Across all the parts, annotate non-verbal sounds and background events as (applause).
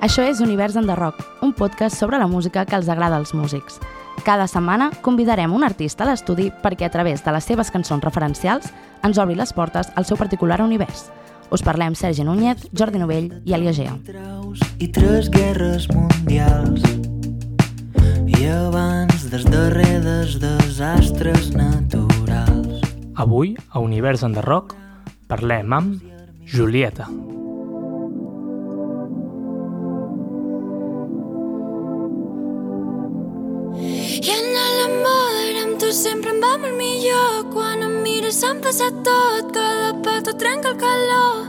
Això és Univers en the Rock, un podcast sobre la música que els agrada als músics. Cada setmana convidarem un artista a l'estudi perquè a través de les seves cançons referencials ens obri les portes al seu particular univers. Us parlem Sergi Núñez, Jordi Novell i Elia Gea. I tres guerres mundials i abans dels darrers desastres naturals. Avui, a Univers en the Rock, parlem amb Julieta. I l'amor amb tu sempre em va molt millor quan em mires s'han passat tot cada petó trenca el calor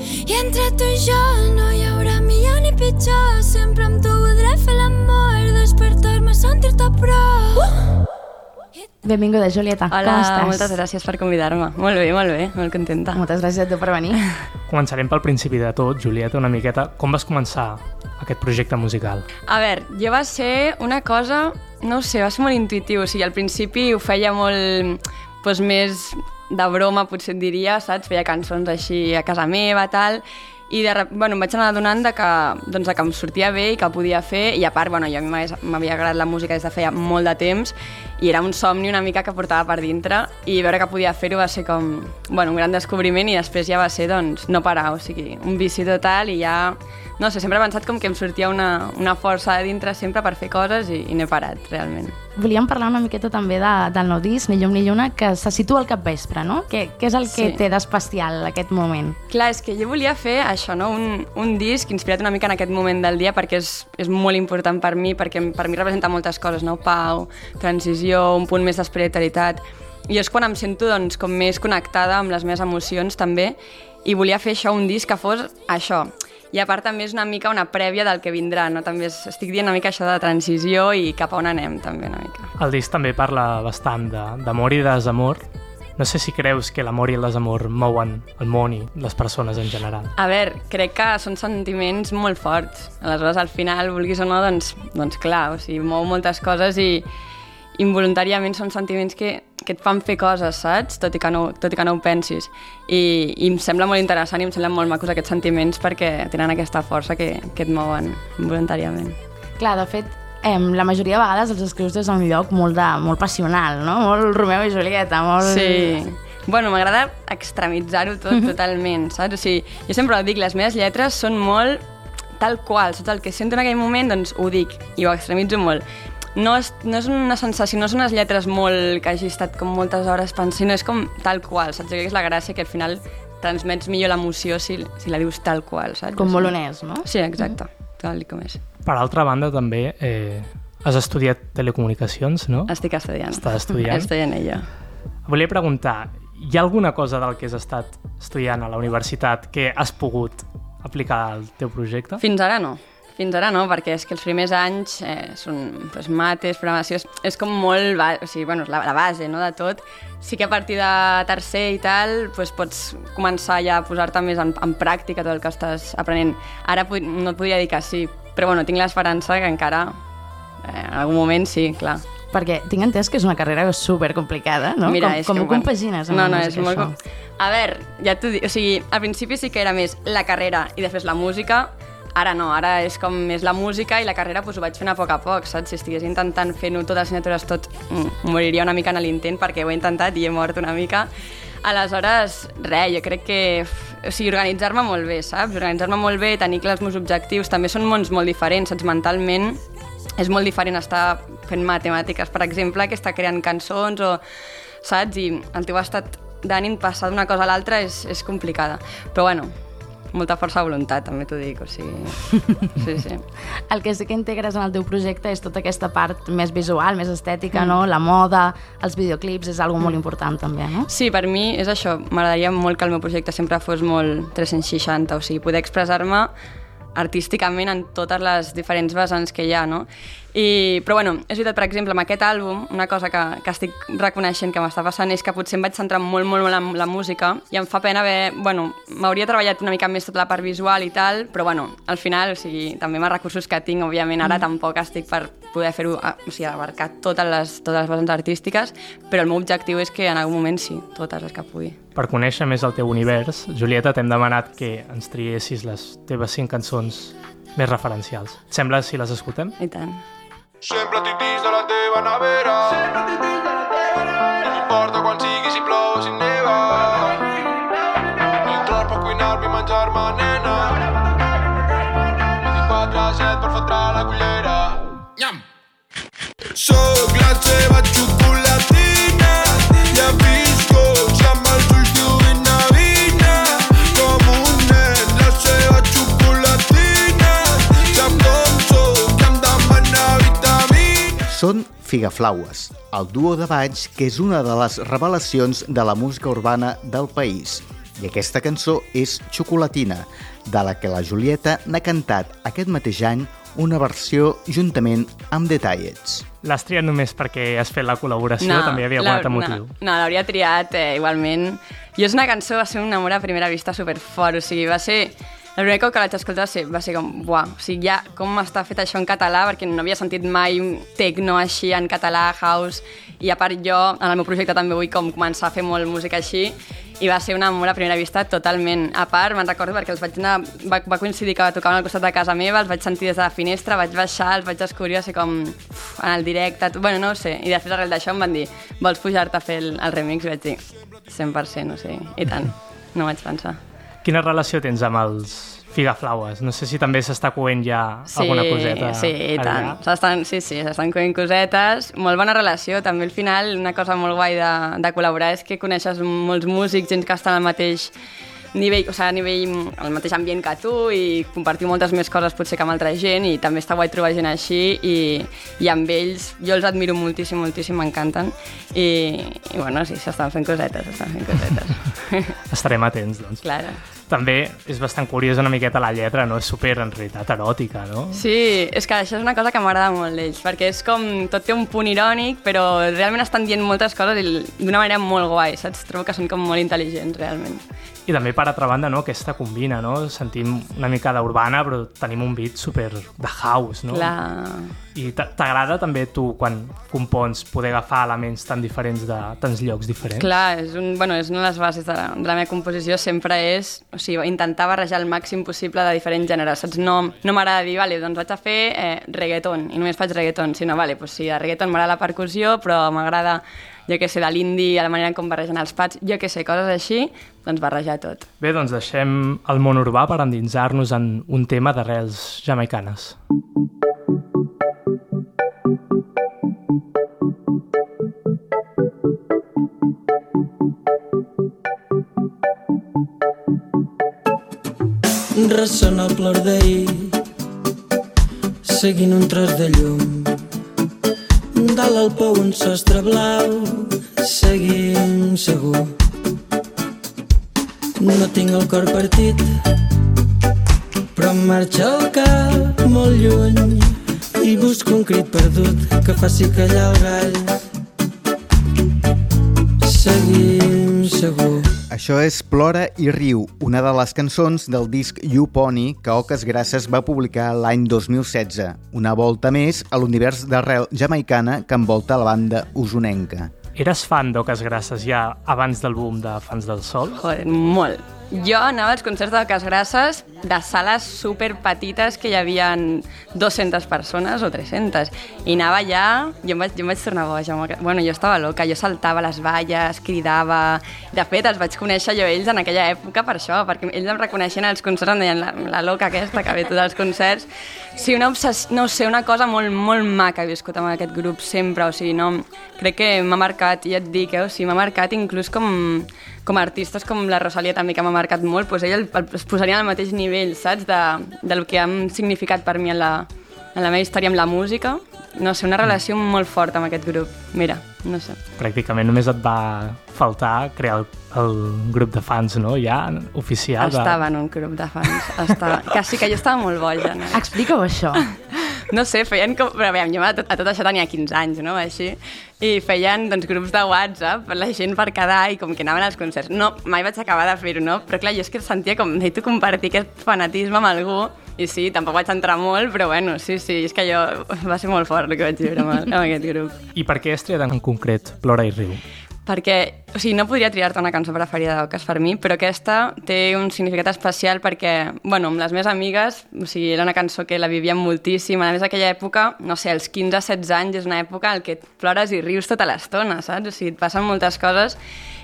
i entre tu i jo no hi haurà millor ni pitjor sempre amb tu voldré fer l'amor despertar-me sentir-te a prop uh! Benvinguda, Julieta. Hola, Com estàs? moltes gràcies per convidar-me. Molt bé, molt bé, molt contenta. Moltes gràcies a tu per venir. (laughs) Començarem pel principi de tot, Julieta, una miqueta. Com vas començar aquest projecte musical? A veure, jo va ser una cosa, no sé, va ser molt intuitiu. O sigui, al principi ho feia molt, doncs, més de broma, potser et diria, saps? Feia cançons així a casa meva, tal, i de, bueno, em vaig anar adonant de que, doncs, de que em sortia bé i que podia fer, i a part, bueno, jo m'havia agradat la música des de feia molt de temps, i era un somni una mica que portava per dintre, i veure que podia fer-ho va ser com, bueno, un gran descobriment, i després ja va ser, doncs, no parar, o sigui, un vici total, i ja, no sé, sempre he pensat com que em sortia una, una força de dintre sempre per fer coses, i, i no he parat, realment. Volíem parlar una miqueta també de, del nou disc, Ni llum ni lluna, que se situa al capvespre, no? Què, què és el que Sí. té d'especial aquest moment? Clar, és que jo volia fer això, no? un, un disc inspirat una mica en aquest moment del dia perquè és, és molt important per mi, perquè per mi representa moltes coses, no? Pau, transició, un punt més d'espiritualitat. I és quan em sento doncs, com més connectada amb les meves emocions també i volia fer això, un disc que fos això. I a part també és una mica una prèvia del que vindrà, no? També és, estic dient una mica això de transició i cap a on anem també una mica. El disc també parla bastant de- d'amor i de desamor. No sé si creus que l'amor i el desamor mouen el món i les persones en general. A veure, crec que són sentiments molt forts. Aleshores, al final, vulguis o no, doncs, doncs clar, o sigui, mou moltes coses i involuntàriament són sentiments que, que et fan fer coses, saps? Tot i que no, tot i que no ho pensis. I, I em sembla molt interessant i em semblen molt macos aquests sentiments perquè tenen aquesta força que, que et mouen involuntàriament. Clar, de fet, eh, la majoria de vegades els escrius des d'un lloc molt, de, molt passional, no? Molt Romeu i Julieta, molt... Sí. Bueno, m'agrada extremitzar-ho tot totalment, saps? O sigui, jo sempre ho dic, les meves lletres són molt tal qual, saps? El que sento en aquell moment, doncs ho dic i ho extremitzo molt. No és, no és una sensació, no són unes lletres molt que hagi estat com moltes hores pensant, sinó és com tal qual, saps? Jo crec que és la gràcia que al final transmets millor l'emoció si, si la dius tal qual, saps? Com molt honest, no? Sí, exacte, tal com és. Per altra banda, també eh, has estudiat telecomunicacions, no? Estic estudiant. Estàs estudiant? Estic en ella. Volia preguntar, hi ha alguna cosa del que has estat estudiant a la universitat que has pogut aplicar al teu projecte? Fins ara no. Fins ara no, perquè és que els primers anys eh, són pues, mates, programació, és, és com molt, ba o sigui, bueno, és la, la base no, de tot. Sí que a partir de tercer i tal pues, pots començar ja a posar-te més en, en pràctica tot el que estàs aprenent. Ara no et podria dir que sí, però bueno, tinc l'esperança que encara eh, en algun moment sí, clar. Perquè tinc entès que és una carrera super complicada, no? Mira, com com ho compagines amb no, no, és molt... això? com- A veure, ja t'ho dic, o sigui, al principi sí que era més la carrera i després la música, ara no, ara és com més la música i la carrera pues, ho vaig fent a poc a poc, saps? Si estigués intentant fer-ho totes les assignatures tot, mm, moriria una mica en l'intent perquè ho he intentat i he mort una mica. Aleshores, res, jo crec que... O sigui, organitzar-me molt bé, saps? Organitzar-me molt bé, tenir clars els meus objectius, també són mons molt diferents, saps? Mentalment és molt diferent estar fent matemàtiques, per exemple, que estar creant cançons o, saps? I el teu estat d'ànim passar d'una cosa a l'altra és, és complicada. Però bueno, molta força de voluntat, també t'ho dic, o sigui... (laughs) Sí, sí. El que sí que integres en el teu projecte és tota aquesta part més visual, més estètica, no? La moda, els videoclips, és algo molt important també, no? Sí, per mi és això. M'agradaria molt que el meu projecte sempre fos molt 360, o sigui, poder expressar-me artísticament en totes les diferents vessants que hi ha, no? I, però bueno, és veritat, per exemple, amb aquest àlbum, una cosa que, que estic reconeixent que m'està passant és que potser em vaig centrar molt, molt, molt en la música i em fa pena haver... Bueno, m'hauria treballat una mica més tota la part visual i tal, però bueno, al final, o sigui, també amb els recursos que tinc, òbviament, ara mm. tampoc estic per poder fer-ho, o sigui, abarcar totes les, totes les vessants artístiques, però el meu objectiu és que en algun moment sí, totes les que pugui. Per conèixer més el teu univers, Julieta, t'hem demanat que ens triessis les teves cinc cançons més referencials. Et sembla si les escoltem? I tant. Sempre tinc dins de la teva nevera. Sempre tinc dins de la teva nevera. No m'importa quan sigui, si plou o si neva. Entrar per cuinar-me i menjar-me, nena. 24 a 7 per fotre la cullera. Nyam! Soc la teva xocolatina Són Figaflaues, el duo de Valls que és una de les revelacions de la música urbana del país. I aquesta cançó és Xocolatina, de la que la Julieta n'ha cantat aquest mateix any una versió juntament amb Detallets. L'has triat només perquè has fet la col·laboració, també hi havia algun altre motiu. No, no l'hauria triat eh, igualment. Jo és una cançó, va ser un amor a primera vista superfort, o sigui, va ser... El primer cop que vaig escoltar ser, va ser com, buah, o sigui, ja com està fet això en català, perquè no havia sentit mai un techno així en català, house, i a part jo, en el meu projecte també vull com començar a fer molt música així, i va ser un amor a primera vista totalment. A part, me'n recordo perquè els vaig anar, va, va coincidir que tocaven al costat de casa meva, els vaig sentir des de la finestra, vaig baixar, els vaig descobrir, va ser com uf, en el directe, bueno, no ho sé, i després arrel d'això em van dir, vols pujar-te a fer el, el remix? I vaig dir, 100%, o sigui, i tant, no vaig pensar. Quina relació tens amb els Figaflaues? No sé si també s'està coent ja alguna coseta Sí, i tant. S'estan, sí, sí, s'estan coent cosetes. Molt bona relació. També al final una cosa molt guai de, de col·laborar és que coneixes molts músics, gent que estan al mateix nivell, o sigui, a nivell, al mateix ambient que tu i compartir moltes més coses potser que amb altra gent i també està guai trobar gent així i, i amb ells jo els admiro moltíssim, moltíssim, m'encanten i, i bueno, sí, s'estan fent cosetes, s'estan fent cosetes. (laughs) Estarem atents, doncs. Claro. També és bastant curiosa una miqueta la lletra, no? És super, en realitat, eròtica, no? Sí, és que això és una cosa que m'agrada molt d'ells, perquè és com, tot té un punt irònic, però realment estan dient moltes coses d'una manera molt guai, saps? Trobo que són com molt intel·ligents, realment. I també, per altra banda, no? aquesta combina, no? Sentim una mica d'urbana, però tenim un beat super de house, no? La... I t'a- t'agrada també tu, quan compons, poder agafar elements tan diferents de tants llocs diferents? Clar, és, un, bueno, és una de les bases de la, de la meva composició, sempre és o sigui, intentar barrejar el màxim possible de diferents gèneres, saps? No, no m'agrada dir, vale, doncs vaig a fer eh, reggaeton, i només faig reggaeton, sinó, vale, doncs sí, de reggaeton m'agrada la percussió, però m'agrada, jo que sé, de l'indi, a la manera com barregen els pads, jo que sé, coses així, doncs barrejar tot. Bé, doncs deixem el món urbà per endinsar-nos en un tema d'arrels jamaicanes. Ressona el plor d'ahir seguint un tros de llum dalt al pou un sostre blau. Seguim segur. No tinc el cor partit però marxa el cap molt lluny i busco un crit perdut que faci callar el gall. Seguim segur Això és Plora i riu, una de les cançons del disc You Pony que Oques Grasses va publicar l'any 2016, una volta més a l'univers d'arrel jamaicana que envolta la banda usonenca. Eres fan d'Oques Grasses ja abans del boom de Fans del Sol? Joder, molt. Jo anava als concerts de Cas Grasses de sales super petites que hi havia 200 persones o 300 i anava allà, jo em vaig, jo em vaig tornar boja, bueno, jo estava loca, jo saltava les valles, cridava, de fet els vaig conèixer jo ells en aquella època per això, perquè ells em reconeixien als concerts, em deien la, la loca aquesta que ve tots els concerts, sí, una obsessió, no sé, una cosa molt, molt maca he viscut amb aquest grup sempre, o sigui, no, crec que m'ha marcat, ja et dic, eh, o sigui, m'ha marcat inclús com, com a artistes com la Rosalia també que m'ha marcat molt, doncs ell el, el, es posaria al mateix nivell, saps? De, del que han significat per mi en la, en la meva història amb la música. No sé, una relació molt forta amb aquest grup. Mira, no sé. Pràcticament només et va faltar crear el, el grup de fans, no? Ja, oficial. de- Estava en un grup de fans. Estava... Que sí, que jo estava molt boja. No? Explica-ho, això. (laughs) no sé, feien com... Però aviam, jo a tot, a tot això tenia 15 anys, no? Així. I feien doncs, grups de WhatsApp per la gent per quedar i com que anaven als concerts. No, mai vaig acabar de fer-ho, no? Però clar, jo és que sentia com necessito compartir aquest fanatisme amb algú i sí, tampoc vaig entrar molt, però bueno, sí, sí, és que jo... Va ser molt fort el que vaig viure amb, amb aquest grup. I per què has triat en concret Plora i riu? Perquè, o sigui, no podria triar-te una cançó preferida d'Ocas per mi, però aquesta té un significat especial perquè, bueno, amb les meves amigues, o sigui, era una cançó que la vivíem moltíssim, a més aquella època, no sé, als 15-16 anys és una època en què plores i rius tota l'estona, saps? O sigui, et passen moltes coses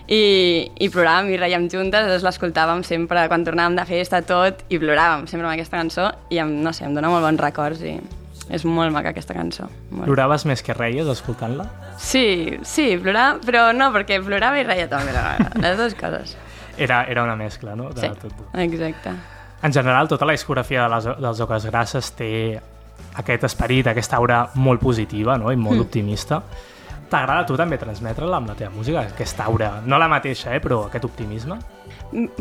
i, i ploràvem i reiem juntes, llavors l'escoltàvem sempre quan tornàvem de festa, tot, i ploràvem sempre amb aquesta cançó i, em, no sé, em dona molt bons records i és molt maca aquesta cançó. Molt. Ploraves més que reies escoltant-la? Sí, sí, plorar, però no, perquè plorava i reia també, la (laughs) les dues coses. Era, era una mescla, no? De Sí, tot. exacte. En general, tota la discografia de les, dels Oques Grasses té aquest esperit, aquesta aura molt positiva no? i molt mm. optimista. T'agrada a tu també transmetre-la amb la teva música, aquesta aura, no la mateixa, eh, però aquest optimisme?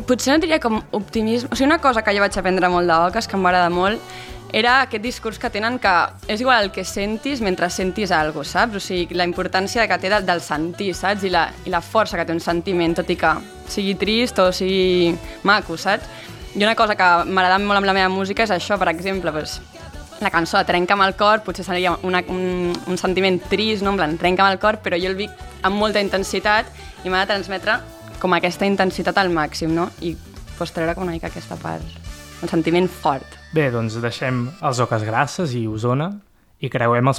Potser no diria com optimisme... O sigui, una cosa que jo vaig aprendre molt d'Oques, que m'agrada molt, era aquest discurs que tenen que és igual el que sentis mentre sentis cosa, saps? O sigui, la importància que té del, del sentir, saps? I la, I la força que té un sentiment, tot i que sigui trist o sigui maco, saps? I una cosa que m'agrada molt amb la meva música és això, per exemple, doncs, la cançó de Trenca'm el cor potser seria una, un, un sentiment trist, no? en plan, trenca'm el cor, però jo el vic amb molta intensitat i m'ha de transmetre com aquesta intensitat al màxim, no? I pues, treure com una mica aquesta part, el sentiment fort. Bé, doncs deixem els Oques Grasses i Osona i creuem.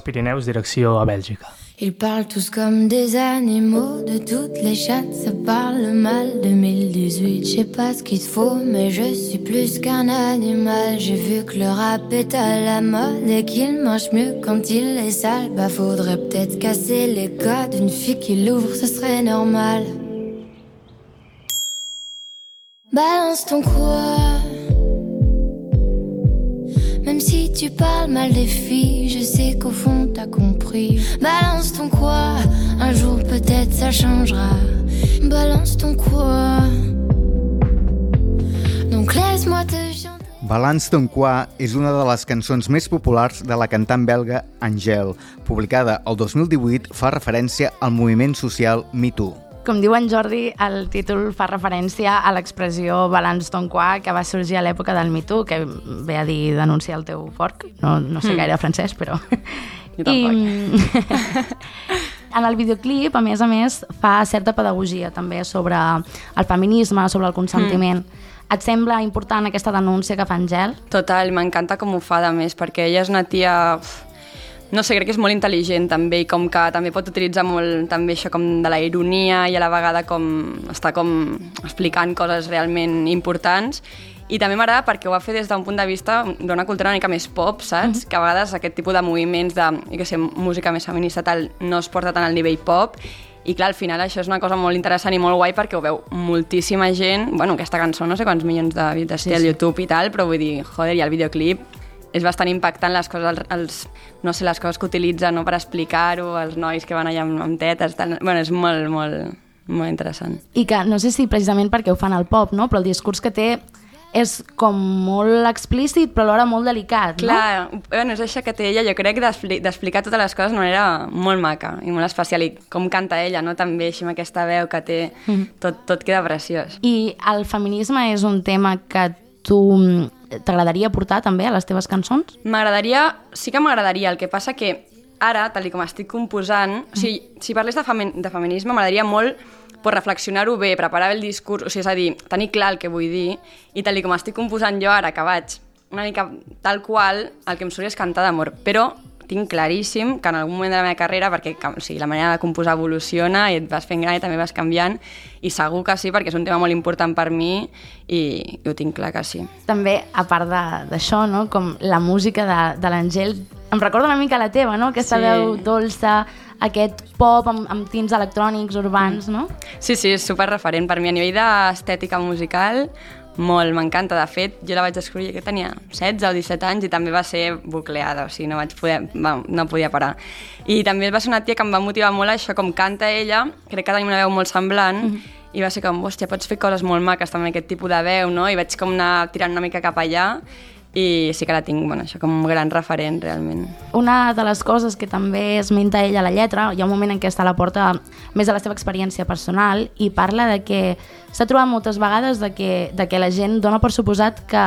Ils parlent tous comme des animaux, de toutes les chattes, ça parle mal. 2018, je sais pas ce qu'il faut, mais je suis plus qu'un animal. J'ai vu que le rap est à la mode et qu'il mange mieux quand il est sale. Bah, faudrait peut-être casser les codes. Une fille qui l'ouvre, ce serait normal. Balance ton quoi? Même si tu parles mal des filles, je sais qu'au fond t'as compris. Balance ton quoi, un jour peut-être ça changera. Balance ton quoi. Donc laisse-moi te chanter. Balance ton quoi és una de les cançons més populars de la cantant belga Angel. Publicada el 2018, fa referència al moviment social Me Too. Com diu en Jordi, el títol fa referència a l'expressió balance ton quoi que va sorgir a l'època del Me Too, que ve a dir denunciar el teu forc. No, no sé Mm. gaire francès, però... Jo tampoc. (laughs) en el videoclip, a més a més, fa certa pedagogia també sobre el feminisme, sobre el consentiment. Et sembla important aquesta denúncia que fa Angel? Total, m'encanta com ho fa, de més, perquè ella és una tia... uf, No sé, crec que és molt intel·ligent també i com que també pot utilitzar molt també això com de la ironia i a la vegada com està com explicant coses realment importants i també m'agrada perquè ho va fer des d'un punt de vista d'una cultura una mica més pop, saps? Que a vegades aquest tipus de moviments de, jo què sé, música més feminista tal, no es porta tant al nivell pop i clar, al final això és una cosa molt interessant i molt guai perquè ho veu moltíssima gent, bueno, aquesta cançó no sé quants milions de vistes té Sí, al sí. YouTube i tal, però vull dir, joder, i el videoclip és bastant impactant les coses, els, els, no sé, les coses que utilitzen no, per explicar-ho, els nois que van allà amb, amb tetes, tal. Bueno, és molt, molt, molt interessant. I que no sé si precisament perquè ho fan al pop, no? però el discurs que té és com molt explícit però alhora molt delicat, Clar, bueno, és això que té ella, jo crec, d'expli- d'explicar totes les coses d'una manera molt maca i molt especial, i com canta ella, no? també així amb aquesta veu que té, tot, tot queda preciós. no? I el feminisme és un tema que tu mm, t'agradaria portar també a les teves cançons? M'agradaria, sí que m'agradaria, el que passa que ara, tal com estic composant, o sigui, si parlés de, femen, de feminisme, m'agradaria molt pues, reflexionar-ho bé, preparar el discurs, o sigui, és a dir, tenir clar el que vull dir, i tal com estic composant jo ara, que vaig una mica tal qual, el que em surt és cantar d'amor, però tinc claríssim que en algun moment de la meva carrera, perquè o sigui, la manera de composar evoluciona i et vas fent gran i també vas canviant, i segur que sí, perquè és un tema molt important per mi i, i ho tinc clar que sí. També, a part de- d'això, no? com la música de, de l'Angel, em recorda una mica la teva, no? aquesta Sí. veu dolça, aquest pop amb, amb tints electrònics urbans, no? Sí, sí, és super referent per mi. A nivell d'estètica musical, molt, m'encanta. De fet, jo la vaig descobrir que tenia 16 o 17 anys i també va ser bucleada, o sigui, no vaig poder, no podia parar. I també va ser una tia que em va motivar molt això, com canta ella, crec que tenim una veu molt semblant, mm -hmm. i va ser com, hòstia, pots fer coses molt maques també amb aquest tipus de veu, no? I vaig com anar tirant una mica cap allà, i sí que la tinc, bueno, això com un gran referent, realment. Una de les coses que també esmenta ella a la lletra, hi ha un moment en què està a la porta més de la seva experiència personal i parla de que s'ha trobat moltes vegades de que, de que la gent dona per suposat que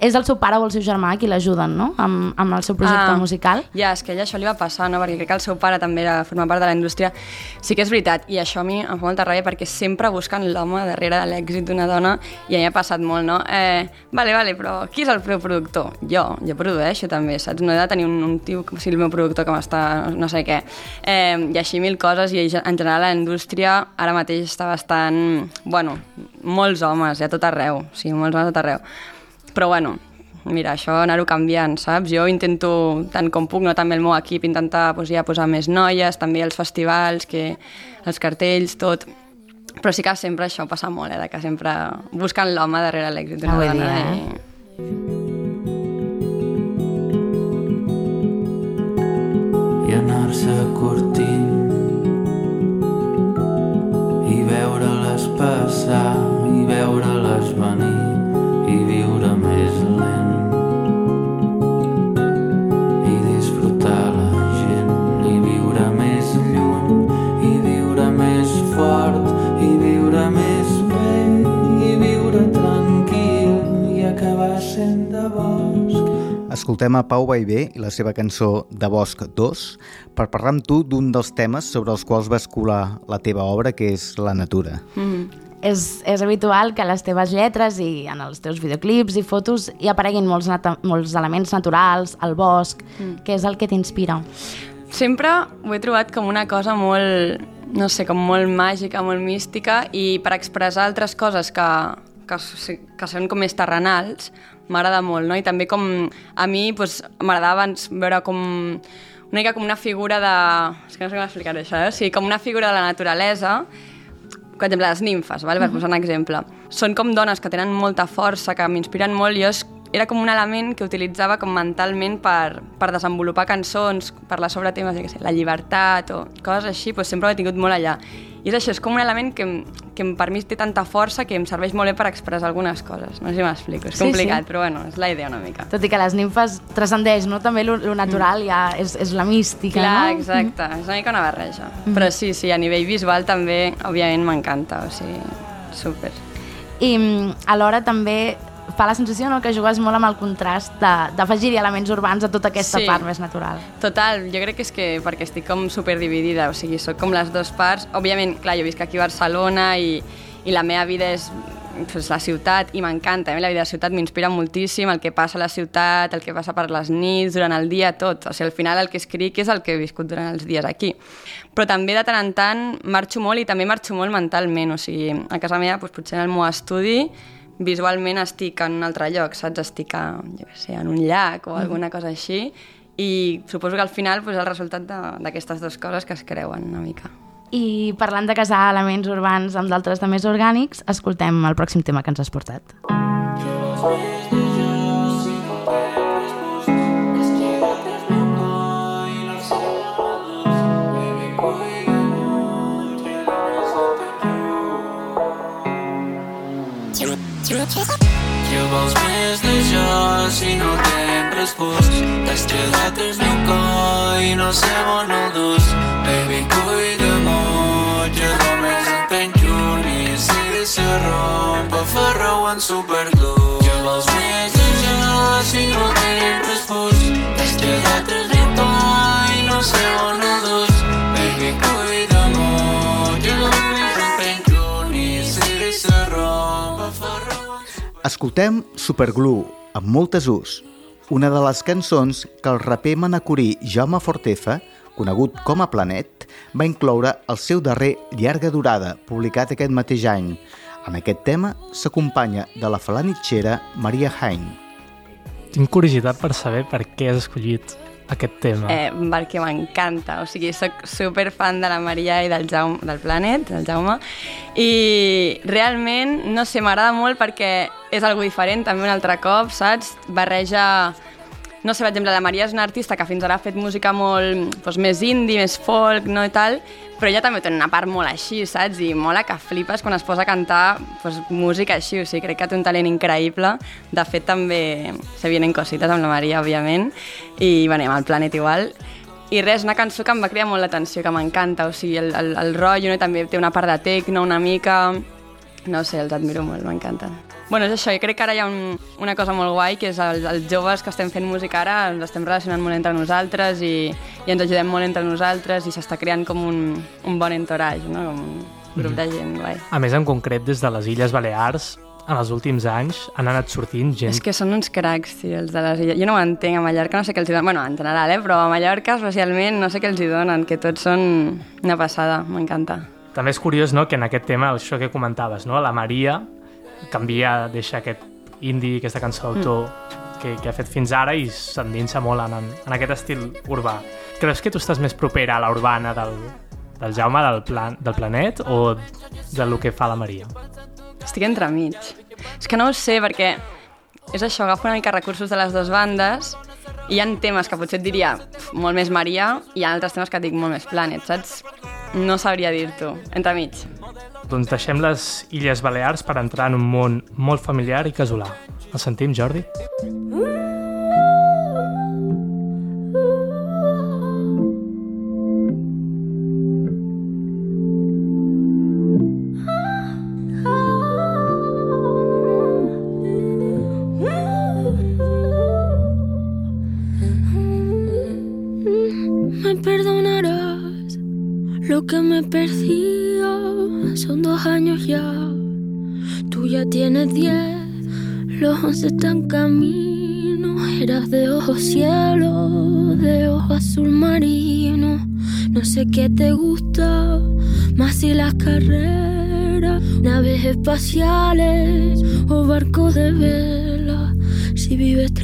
és el seu pare o el seu germà qui l'ajuden, no?, amb, amb el seu projecte Ah. musical. Ja, és que ella això li va passar, no? perquè crec que el seu pare també era formar part de la indústria. Sí que és veritat, i això a mi em fa molta ràbia perquè sempre busquen l'home darrere de l'èxit d'una dona i a mi m'ha passat molt, no? Eh, vale, vale, però qui és el meu productor? Jo, jo produeixo també, saps? No he de tenir un, un tio com si el meu productor que m'està no sé què. Eh, I així mil coses, i en general la indústria ara mateix està bastant... Bueno, molts homes, a tot arreu, sí, molts homes a tot arreu. Però bueno, mira, això anar-ho canviant, saps? Jo intento, tant com puc, no també el meu equip, intentar pues, ja posar més noies, també els festivals, que els cartells, tot. Però sí que sempre això passa molt, eh, de que sempre busquen l'home darrere l'èxit d'una dona. eh? i anar-se curtint Escoltem a Pau Baivé i la seva cançó De Bosc 2 per parlar amb tu d'un dels temes sobre els quals vas colar la teva obra, que és la natura. És, és habitual que a les teves lletres i en els teus videoclips i fotos hi apareguin molts, molts elements naturals, el bosc, mm. que és el que t'inspira. Sempre ho he trobat com una cosa molt, no sé, com molt màgica, molt mística, i per expressar altres coses que, que, que són com més terrenals, m'agrada molt, no? I també com a mi doncs, m'agradava abans veure com una mica com una figura de... És que no sé com explicar això, eh? O sigui, com una figura de la naturalesa, per exemple, les nimfes, vale? per posar un exemple. Són com dones que tenen molta força, que m'inspiren molt, i jo és, era com un element que utilitzava com mentalment per, per desenvolupar cançons, parlar sobre temes, què sé, la llibertat o coses així, doncs sempre ho he tingut molt allà. I és això, és com un element que, que per mi té tanta força que em serveix molt bé per expressar algunes coses. No sé si m'explico, és Sí, complicat, sí. però bueno, és la idea una mica. Tot i que les nimfes transcendeix, no? També lo, lo natural ja és, és la mística, Clar, no? exacte, és una mica una barreja. Però sí, sí, a nivell visual també, òbviament, m'encanta, o sigui, súper. I mm, alhora també fa la sensació no, que jugues molt amb el contrast de- d'afegir-hi elements urbans a tota aquesta Sí. part més natural. Total, jo crec que és que perquè estic com superdividida, o sigui, sóc com les dues parts. Òbviament, clar, jo visc aquí a Barcelona i, i la meva vida és pues, la ciutat i m'encanta, mi la vida de la ciutat m'inspira moltíssim, el que passa a la ciutat, el que passa per les nits, durant el dia, tot. O sigui, al final el que escric és el que he viscut durant els dies aquí. Però també de tant en tant marxo molt i també marxo molt mentalment, o sigui, a casa meva doncs, potser en el meu estudi visualment estic en un altre lloc, saps? Estic a, jo què sé, en un llac o alguna cosa així i suposo que al final pues, és el resultat de- d'aquestes dues coses que es creuen una mica. I parlant de casar elements urbans amb d'altres de més orgànics, escoltem el pròxim tema que ens has portat. Què vols més de jo si no t'hem respost? T'has quedat el meu cor i no sé on el dus. Baby, cuida-m'ho, jo només et penjo i si de se romp a ferro en superglue. Què vols més de jo si no t'hem respost? T'has quedat el meu cor i no sé on el dus. Escoltem Superglue, amb moltes us, una de les cançons que el raper manacorí Jaume Fortefa, conegut com a Planet, va incloure al seu darrer Llarga Durada, publicat aquest mateix any. En aquest tema s'acompanya de la falanitxera Maria Hain. Tinc curiositat per saber per què has escollit aquest tema. Eh, perquè m'encanta, o sigui, sóc super fan de la Maria i del, Jaume, del Planet, del Jaume, i realment, no sé, m'agrada molt perquè és algo diferent, també un altre cop, saps? Barreja no sé, per exemple, la Maria és una artista que fins ara ha fet música molt doncs, més indie, més folk, no, i tal, però ella també té una part molt així, saps? I mola que flipes quan es posa a cantar doncs, música així, o sigui, crec que té un talent increïble. De fet, també se vienen cosites amb la Maria, òbviament, i, bueno, amb el Planet igual. I res, una cançó que em va cridar molt l'atenció, que m'encanta, o sigui, el, el, el rotllo, no? També té una part de techno una mica... No sé, els admiro molt, m'encanten. Bueno, és això, jo crec que ara hi ha un, una cosa molt guai, que és els, els joves que estem fent música ara, ens estem relacionant molt entre nosaltres i, i ens ajudem molt entre nosaltres i s'està creant com un, un bon entourage, no? com un grup de gent guai. A més, en concret, des de les Illes Balears, en els últims anys han anat sortint gent... És que són uns cracs, tio, els de les illes. Jo no ho entenc, a Mallorca no sé què els hi donen, bueno, en general, eh? però a Mallorca especialment no sé què els hi donen, que tots són una passada, m'encanta. També és curiós no, que en aquest tema, això que comentaves, no? la Maria canvia, deixa aquest indie, aquesta cançó d'autor mm. que, que ha fet fins ara i s'endinsa molt en, en aquest estil urbà. Creus que tu estàs més propera a la urbana del, del Jaume, del, plan, del Planet, o del que fa la Maria? Estic entremig. És que no ho sé, perquè és això, agafo una mica recursos de les dues bandes i hi ha temes que potser et diria molt més Maria i hi ha altres temes que et dic molt més Planet, saps? No sabria dir-t'ho. Entremig. Doncs deixem les Illes Balears per entrar en un món molt familiar i casolà. El sentim, Jordi? Me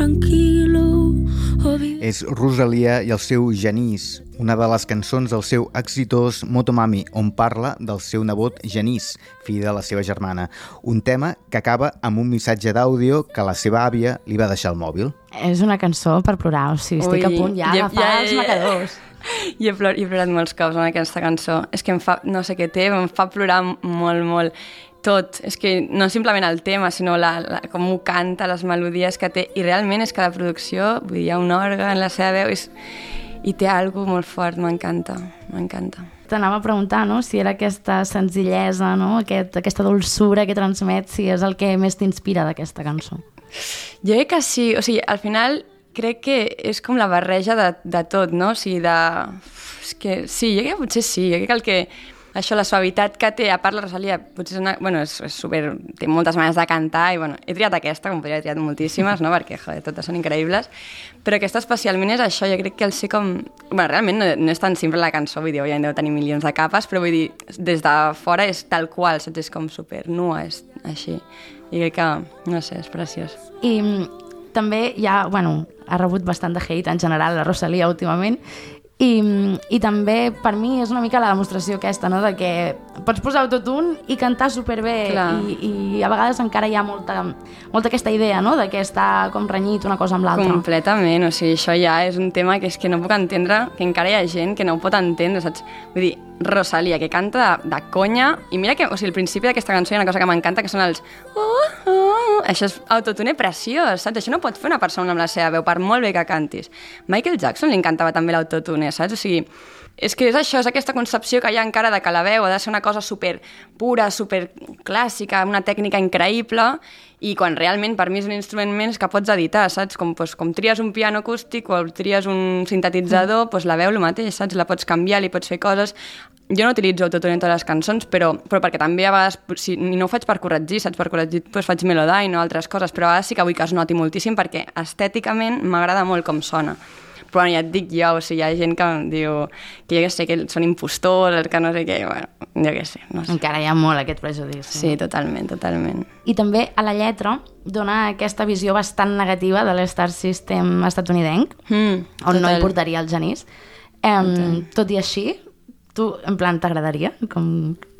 tranquilo o vives És Rosalia i el seu Genís, una de les cançons del seu exitós Motomami, on parla del seu nebot Genís, fill de la seva germana. Un tema que acaba amb un missatge d'àudio que la seva àvia li va deixar al mòbil. És una cançó per plorar, o sigui, estic Ui, a punt ja ja- d'agafar ja- els ja- macadors. (laughs) I he, plor, he plorat molts cops amb aquesta cançó. És que em fa, no sé què té, em fa plorar molt, molt. Tot. És que no simplement el tema, sinó la, la, com ho canta, les melodies que té. I realment és que la producció, vull dir, hi ha un òrgan, la seva veu, és, i té alguna molt fort, m'encanta, m'encanta. T'anava a preguntar no? si era aquesta senzillesa, no? Aquest, aquesta dolçura que transmet, si és el que més t'inspira d'aquesta cançó. Jo crec que sí, o sigui, al final crec que és com la barreja de, de tot, no? O sigui, de... És que sí, jo crec que potser sí, jo crec que el que això, la suavitat que té, a part la Rosalia, potser és una... Bueno, és, és super... té moltes maneres de cantar i, bueno, he triat aquesta, com podria haver triat moltíssimes, no? Perquè, joder, totes són increïbles, però aquesta especialment és això, jo crec que el sé com... Bueno, realment no, no és tan simple la cançó, vull dir, ja deu tenir milions de capes, però vull dir, des de fora és tal qual, saps? És com super nua, és així. I crec que, no sé, és preciós. I mm, també ja, bueno, ha rebut bastant de hate en general la Rosalia últimament i, i també per mi és una mica la demostració aquesta, no? de que pots posar autotune i cantar superbé Clar. i, i a vegades encara hi ha molta, molta aquesta idea no? de que està com renyit una cosa amb l'altra. Completament, o sigui, això ja és un tema que és que no puc entendre, que encara hi ha gent que no ho pot entendre, saps? Vull dir, Rosalia, que canta de, de conya, i mira que, o sigui, al principi d'aquesta cançó hi ha una cosa que m'encanta, que són els... Oh, oh, això és autotune preciós, saps? Això no pot fer una persona amb la seva veu, per molt bé que cantis. Michael Jackson li encantava també l'autotune, saps? O sigui, és que és això, és aquesta concepció que hi ha encara de que la veu ha de ser una cosa super pura, super clàssica, una tècnica increïble, i quan realment per mi és un instrument més que pots editar, saps? Com, doncs, com tries un piano acústic o tries un sintetitzador, doncs la veu el mateix, saps? La pots canviar, li pots fer coses... Jo no utilitzo autotune en totes les cançons, però, però perquè també a vegades, si, i no ho faig per corregir, saps? Per corregir doncs faig melodyne o altres coses, però a vegades sí que vull que es noti moltíssim perquè estèticament m'agrada molt com sona però bueno, ja et dic jo, o sigui, hi ha gent que em diu que jo que sé, que són impostors, que no sé què, bueno, jo què sé, no sé. Encara hi ha molt aquest prejudici. Sí, totalment, totalment. I també a la lletra dona aquesta visió bastant negativa de l'Star System estatunidenc, Mm, on no total. importaria el genís. Um, tot i així, tu, en plan, t'agradaria com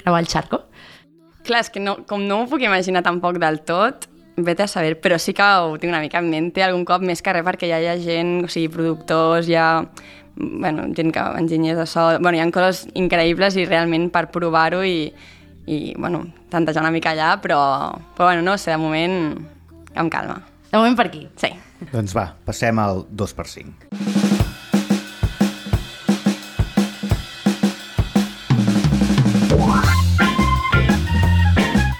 creuar el xarco? Clar, és que no, com no m'ho puc imaginar tampoc del tot, vete a saber, però sí que ho tinc una mica en mente algun cop més que res perquè ja hi ha gent, o sigui, productors, hi ha bueno, gent que, enginyers de so, bueno, hi ha coses increïbles i realment per provar-ho i, i, bueno, tantejar una mica allà, però, però bueno, no sé, de moment, amb calma. De moment per aquí. Sí. Doncs va, passem al 2x5.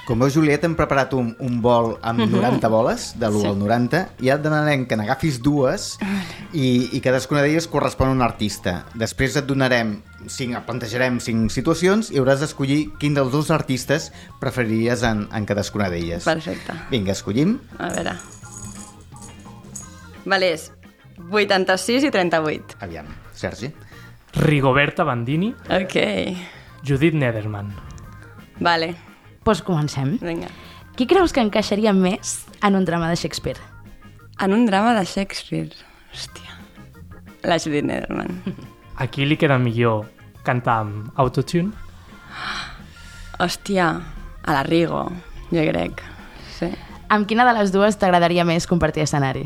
Com veus, Julieta, hem preparat un, un vol amb 90 boles, de l'1 Sí. al 90, i et demanarem que n'agafis dues i, i cadascuna d'elles correspon a un artista. Després et donarem, cinc, et plantejarem cinc situacions i hauràs d'escollir quin dels dos artistes preferiries en, en cadascuna d'elles. Perfecte. Vinga, escollim. A veure. Vale, és 86 i 38. Aviam, Sergi. Rigoberta Bandini, Ok. Judith Nederman. Vale, Doncs comencem. vinga. Qui creus que encaixaria més en un drama de Shakespeare? En un drama de Shakespeare. Hòstia. La Judith Nederman. (laughs) A qui li queda millor cantar amb autotune? Hòstia, a la Rigo, jo crec. Sí. Amb quina de les dues t'agradaria més compartir escenari?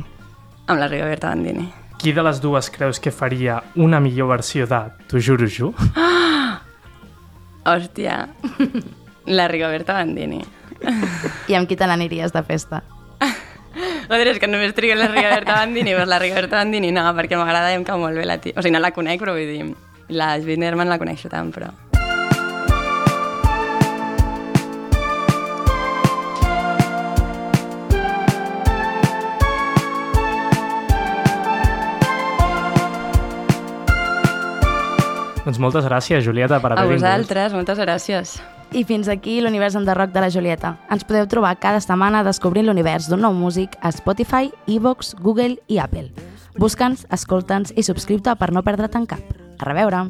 Amb la Rigoberta Bandini. Qui de les dues creus que faria una millor versió de Tu juro jo? (gasps) Hòstia. (laughs) La Rigoberta Bandini. I amb qui te n'aniries de festa? Joder, és que només triguen la Rigoberta Bandini, doncs la Rigoberta Bandini no, perquè m'agrada i em cau molt bé la tia. O sigui, no la conec, però vull dir, la Nerman la coneixo tant, però... Doncs moltes gràcies, Julieta, per A haver vingut. vosaltres, moltes gràcies. I fins aquí l'univers enderroc de la Julieta. Ens podeu trobar cada setmana descobrint l'univers d'un nou músic a Spotify, Evox, Google i Apple. Busca'ns, escolta'ns i subscriu-te per no perdre't en cap. A reveure!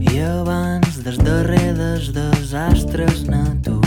I abans dels darrers desastres naturals